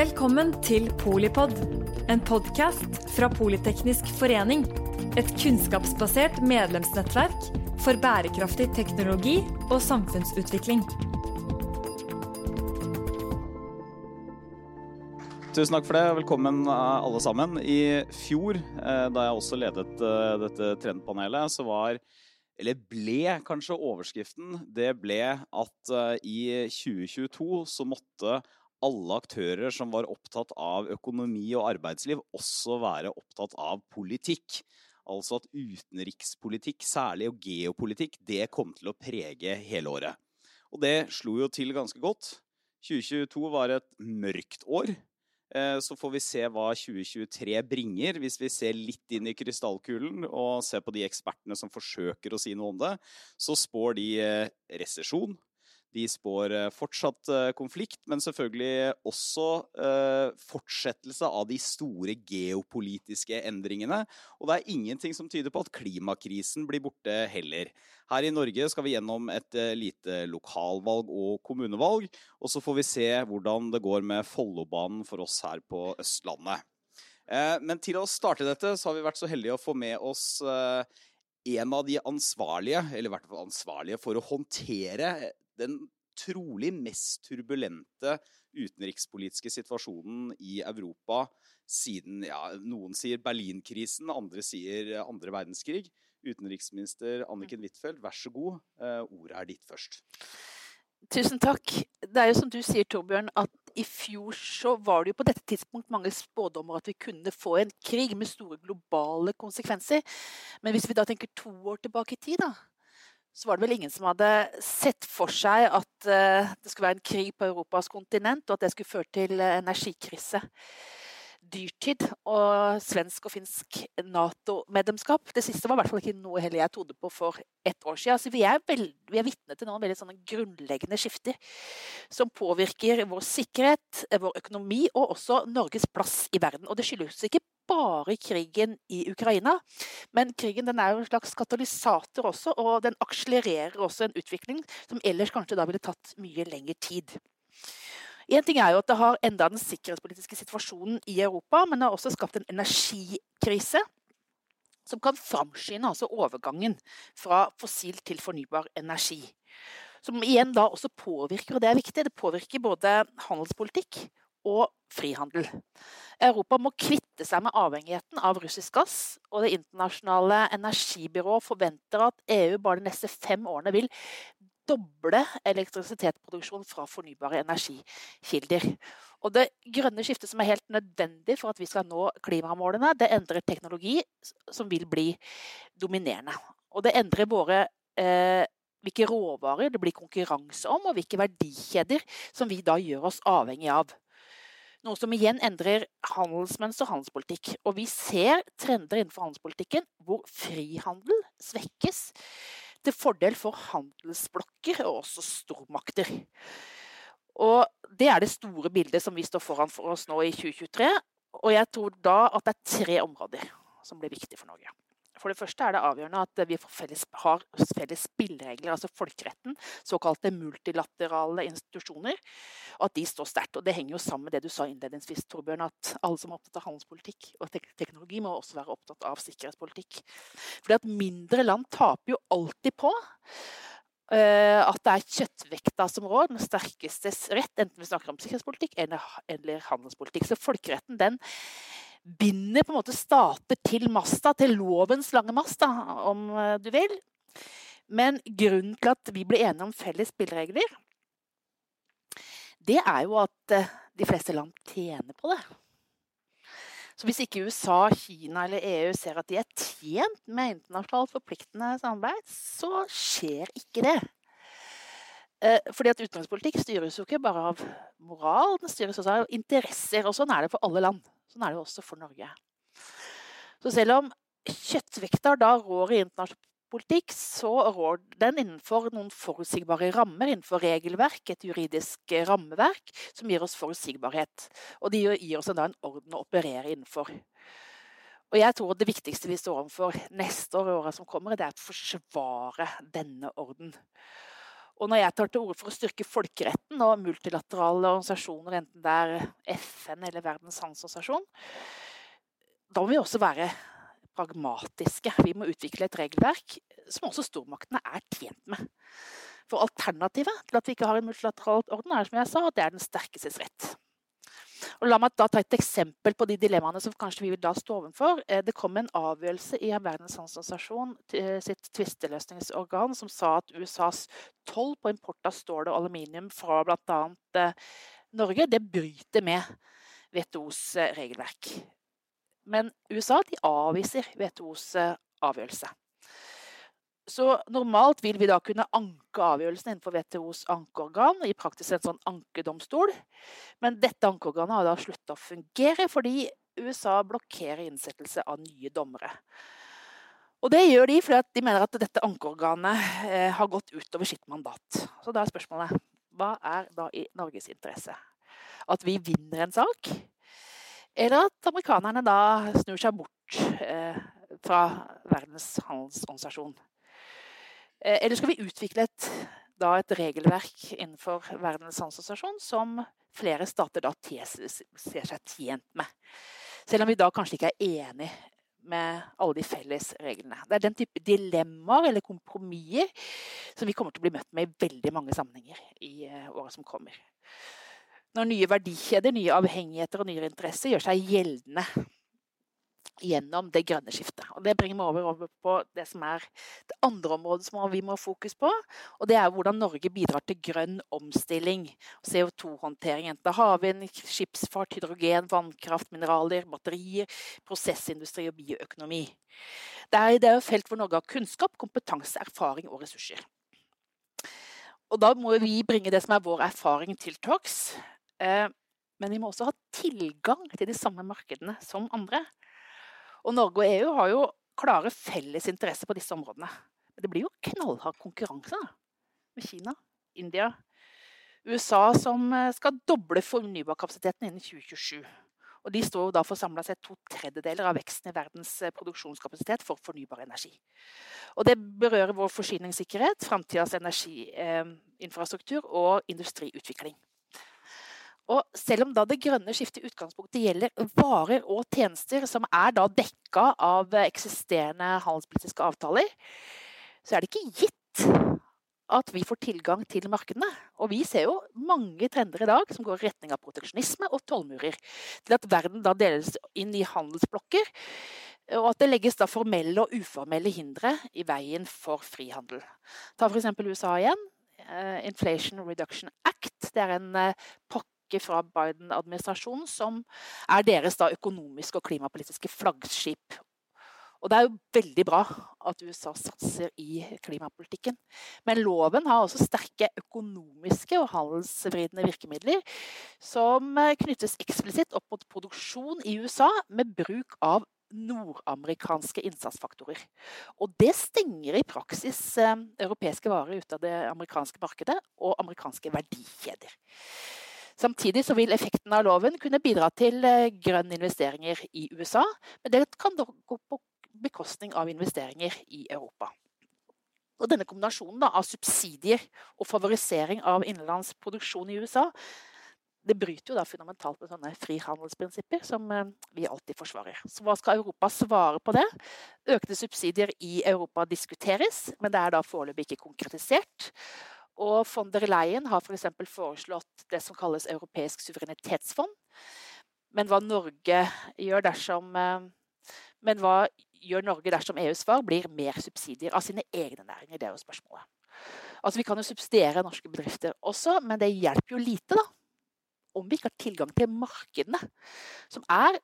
Velkommen til Polipod, en podkast fra Politeknisk forening. Et kunnskapsbasert medlemsnettverk for bærekraftig teknologi og samfunnsutvikling. Tusen takk for det. og Velkommen alle sammen. I fjor, eh, da jeg også ledet eh, dette trendpanelet, så var eller ble kanskje overskriften, det ble at eh, i 2022 så måtte alle aktører som var opptatt av økonomi og arbeidsliv, også være opptatt av politikk. Altså at utenrikspolitikk, særlig og geopolitikk, det kom til å prege hele året. Og det slo jo til ganske godt. 2022 var et mørkt år. Eh, så får vi se hva 2023 bringer, hvis vi ser litt inn i krystallkulen og ser på de ekspertene som forsøker å si noe om det. Så spår de eh, resesjon, de spår eh, fortsatt eh, konflikt, men selvfølgelig også eh, fortsettelse av de store geopolitiske endringene. Og det er ingenting som tyder på at klimakrisen blir borte heller. Her i Norge skal vi gjennom et lite lokalvalg og kommunevalg, og så får vi se hvordan det går med Follobanen for oss her på Østlandet. Men til å starte dette, så har vi vært så heldige å få med oss en av de ansvarlige, eller i hvert fall ansvarlige for å håndtere den trolig mest turbulente utenrikspolitiske situasjonen i Europa siden ja, Noen sier Berlinkrisen, andre sier andre verdenskrig. Utenriksminister Anniken Huitfeldt, vær så god. Eh, ordet er ditt først. Tusen takk. Det er jo som du sier, Torbjørn, at i fjor så var det jo på dette tidspunkt mange spådommer at vi kunne få en krig med store globale konsekvenser. Men hvis vi da tenker to år tilbake i tid, da, så var det vel ingen som hadde sett for seg at uh, det skulle være en krig på Europas kontinent, og at det skulle føre til uh, energikrise. Dyrtid og svensk og finsk Nato-medlemskap. Det siste var i hvert fall ikke noe heller jeg trodde på for ett år siden. Altså, vi, er veld, er vitne til noen veldig grunnleggende skifter som påvirker vår sikkerhet, vår økonomi og også Norges plass i verden. Og det skyldes ikke bare krigen i Ukraina. Men krigen er jo en slags katalysator også, og den akselererer også en utvikling som ellers kanskje da ville tatt mye lengre tid. Én ting er jo at det har enda den sikkerhetspolitiske situasjonen i Europa, men det har også skapt en energikrise som kan framskynde altså overgangen fra fossil til fornybar energi. Som igjen da også påvirker, og det er viktig, det påvirker både handelspolitikk og frihandel. Europa må kvitte seg med avhengigheten av russisk gass, og Det internasjonale energibyrået forventer at EU bare de neste fem årene vil doble elektrisitetsproduksjonen fra fornybare energikilder. Og Det grønne skiftet som er helt nødvendig for at vi skal nå klimamålene, det endrer teknologi som vil bli dominerende. Og det endrer våre eh, hvilke råvarer det blir konkurranse om, og hvilke verdikjeder som vi da gjør oss avhengig av. Noe som igjen endrer handelsmønster og handelspolitikk. Og vi ser trender innenfor handelspolitikken hvor frihandel svekkes til fordel for handelsblokker og også stormakter. Og Det er det store bildet som vi står foran for oss nå i 2023. Og jeg tror da at det er tre områder som blir viktige for Norge. For det første er det avgjørende at vi felles, har felles spilleregler, altså folkeretten, såkalte multilaterale institusjoner, og at de står sterkt. Og Det henger jo sammen med det du sa innledningsvis, Torbjørn, at alle som er opptatt av handelspolitikk og teknologi, må også være opptatt av sikkerhetspolitikk. Fordi at mindre land taper jo alltid på uh, at det er kjøttvekta som rår, den sterkestes rett, enten vi snakker om sikkerhetspolitikk eller handelspolitikk. Så folkeretten den binder på en måte stater til masta, til lovens lange mast, om eh, du vil. Men grunnen til at vi blir enige om felles spilleregler, det er jo at eh, de fleste land tjener på det. Så hvis ikke USA, Kina eller EU ser at de er tjent med internasjonalt forpliktende samarbeid, så skjer ikke det. Eh, fordi at utenrikspolitikk styres jo ikke bare av moral, den styres også av interesser. Og sånn er det for alle land. Sånn er det jo også for Norge. Så selv om kjøttvekta da rår i internasjonal politikk, så rår den innenfor noen forutsigbare rammer, innenfor regelverk, et juridisk rammeverk, som gir oss forutsigbarhet. Og det gir oss da en orden å operere innenfor. Og jeg tror det viktigste vi står overfor neste år og åra som kommer, det er å forsvare denne orden. Og når jeg tar til orde for å styrke folkeretten og multilaterale organisasjoner, enten det er FN eller Verdens handelsorganisasjon, da må vi også være pragmatiske. Vi må utvikle et regelverk som også stormaktene er tjent med. For alternativet til at vi ikke har en multilateral orden, er som jeg sa, det er den sterkestes rett. Og la meg da ta et eksempel på de dilemmaene som kanskje vi vil da stå overfor. Eh, det kom en avgjørelse i Verdens handelsorganisasjon sitt tvisteløsningsorgan som sa at USAs toll på import av stål og aluminium fra bl.a. Eh, Norge, det bryter med WTOs eh, regelverk. Men USA avviser WTOs avgjørelse. Så normalt vil vi da kunne anke avgjørelsen innenfor WTOs ankeorgan, i praktisk en sånn ankedomstol. Men dette ankeorganet har da slutta å fungere fordi USA blokkerer innsettelse av nye dommere. Og det gjør de fordi de mener at dette ankeorganet eh, har gått utover sitt mandat. Så da er spørsmålet hva er da i Norges interesse? At vi vinner en sak? Eller at amerikanerne da snur seg bort eh, fra Verdens handelsorganisasjon? Eh, eller skal vi utvikle et, da, et regelverk innenfor Verdens handelsorganisasjon som flere stater da ser seg tjent med? Selv om vi da kanskje ikke er enig med alle de felles reglene. Det er den type dilemmaer eller kompromisser som vi kommer til å bli møtt med i veldig mange sammenhenger i året åra som kommer. Når nye verdikjeder, nye avhengigheter og nye interesser gjør seg gjeldende gjennom det grønne skiftet. Og Det bringer meg over, over, på det som er det andre området som vi må ha fokus på. og Det er hvordan Norge bidrar til grønn omstilling. CO2-håndtering. Enten det er havvind, skipsfart, hydrogen, vannkraft, mineraler, batterier, prosessindustri og bioøkonomi. Det er, er felt hvor Norge har kunnskap, kompetanse, erfaring og ressurser. Og Da må vi bringe det som er vår erfaring, til torgs. Eh, men vi må også ha tilgang til de samme markedene som andre. Og Norge og EU har jo klare felles interesser på disse områdene. Men det blir jo knallhard konkurranse da, med Kina, India, USA, som eh, skal doble fornybarkapasiteten innen 2027. Og De står jo da for samla sett to tredjedeler av veksten i verdens eh, produksjonskapasitet for fornybar energi. Og Det berører vår forsyningssikkerhet, framtidas energiinfrastruktur eh, og industriutvikling. Og selv om da det grønne skiftet i utgangspunktet gjelder varer og tjenester som er da dekka av eksisterende handelspolitiske avtaler, så er det ikke gitt at vi får tilgang til markedene. Og vi ser jo mange trender i dag som går i retning av proteksjonisme og tollmurer. Til at verden da deles inn i handelsblokker, og at det legges da formelle og uformelle hindre i veien for frihandel. Ta f.eks. USA igjen. Eh, Inflation Reduction Act. Det er en eh, pakke pakke fra Biden-administrasjonen som er deres da, økonomiske og klimapolitiske flaggskip. Og det er jo veldig bra at USA satser i klimapolitikken. Men loven har også sterke økonomiske og handelsvridende virkemidler som knyttes eksplisitt opp mot produksjon i USA med bruk av nordamerikanske innsatsfaktorer. Og det stenger i praksis eh, europeiske varer ut av det amerikanske markedet og amerikanske verdikjeder. Samtidig så vil effekten av loven kunne bidra til eh, grønne investeringer i USA, men det kan da gå på bekostning av investeringer i Europa. Og denne kombinasjonen da, av subsidier og favorisering av innenlands produksjon i USA det bryter jo da fundamentalt med sånne frihandelsprinsipper som eh, vi alltid forsvarer. Så hva skal Europa svare på det? Økte subsidier i Europa diskuteres, men det er da foreløpig ikke konkretisert. Og von der Leyen har f.eks. For foreslått det som kalles europeisk suverenitetsfond. Men hva Norge gjør dersom eh, Men hva gjør Norge dersom EUs svar blir mer subsidier av sine egne næringer? Det er jo spørsmålet. Altså, Vi kan jo subsidiere norske bedrifter også, men det hjelper jo lite da, om vi ikke har tilgang til markedene, som er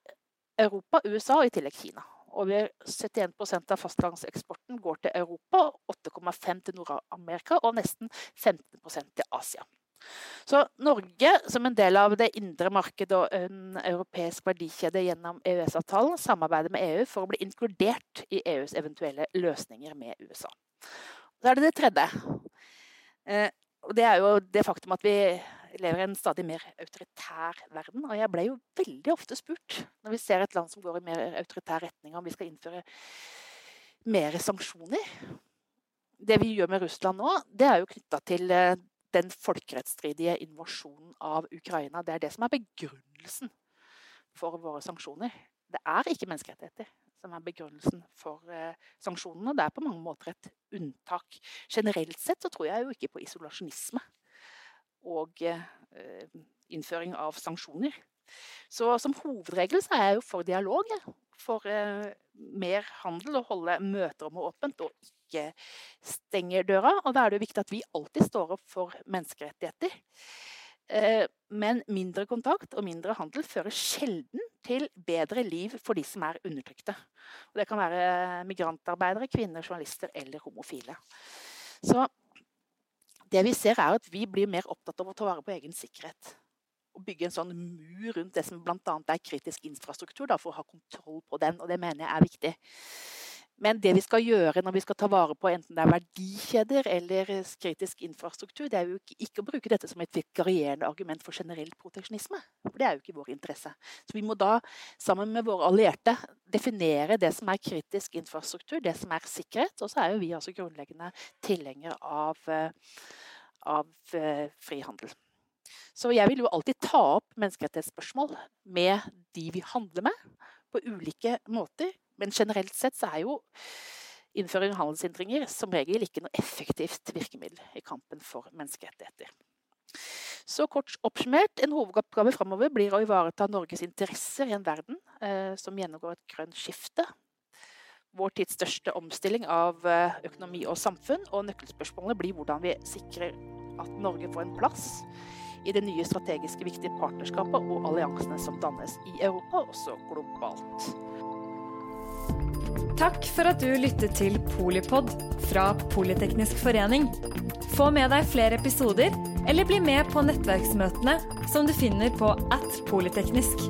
Europa, USA og i tillegg Kina. Over 71% av fastlandseksporten går til Europa, 8,5 til Nord-Amerika og nesten 15% til Asia. Så Norge, som en del av det indre markedet og en europeisk verdikjede gjennom EØS-avtalen, samarbeider med EU for å bli inkludert i EUs eventuelle løsninger med USA. Så er det det tredje. Eh, det er jo det faktum at vi lever i en stadig mer autoritær verden. Og jeg ble jo veldig ofte spurt, når vi ser et land som går i mer autoritær retning, om vi skal innføre mer sanksjoner. det vi gjør med Russland nå, det er jo knytta til eh, den folkerettsstridige invasjonen av Ukraina. Det er det som er begrunnelsen for våre sanksjoner. Det er ikke menneskerettigheter som er begrunnelsen for eh, sanksjonene. Det er på mange måter et unntak. Generelt sett så tror jeg jo ikke på isolasjonisme og eh, innføring av sanksjoner. Så som hovedregel så er jeg jo for dialog. For eh, mer handel og holde møterommet åpent og ikke stenge døra. Og da er det jo viktig at vi alltid står opp for menneskerettigheter. Eh, men mindre kontakt og mindre handel fører sjelden til bedre liv for de som er undertrykte. Og det kan være migrantarbeidere, kvinner, journalister eller homofile. Så det vi ser, er at vi blir mer opptatt av å ta vare på egen sikkerhet. Og bygge en sånn mur rundt det som bl.a. er kritisk infrastruktur, da, for å ha kontroll på den. Og det mener jeg er viktig. Men det vi skal gjøre når vi skal ta vare på enten det er verdikjeder eller kritisk infrastruktur, det er jo ikke å bruke dette som et vikarierende argument for generell proteksjonisme. For det er jo ikke vår interesse. Så vi må da, sammen med våre allierte, definere det som er kritisk infrastruktur, det som er sikkerhet. Og så er jo vi altså grunnleggende tilhengere av, eh, av uh, frihandel. Så jeg vil jo alltid ta opp menneskerettighetsspørsmål med de vi handler med, på ulike måter men generelt sett så er jo innføring av handelshindringer som regel ikke noe effektivt virkemiddel i kampen for menneskerettigheter. Så kort oppsummert, En hovedoppgave framover blir å ivareta Norges interesser i en verden eh, som gjennomgår et grønt skifte. Vår tids største omstilling av eh, økonomi og samfunn, og nøkkelspørsmålene blir hvordan vi sikrer at Norge får en plass i det nye strategiske viktige partnerskapet og alliansene som dannes i Europa, også globalt. Takk for at du lyttet til Polipod fra Politeknisk forening. Få med deg flere episoder, eller bli med på nettverksmøtene som du finner på at polyteknisk.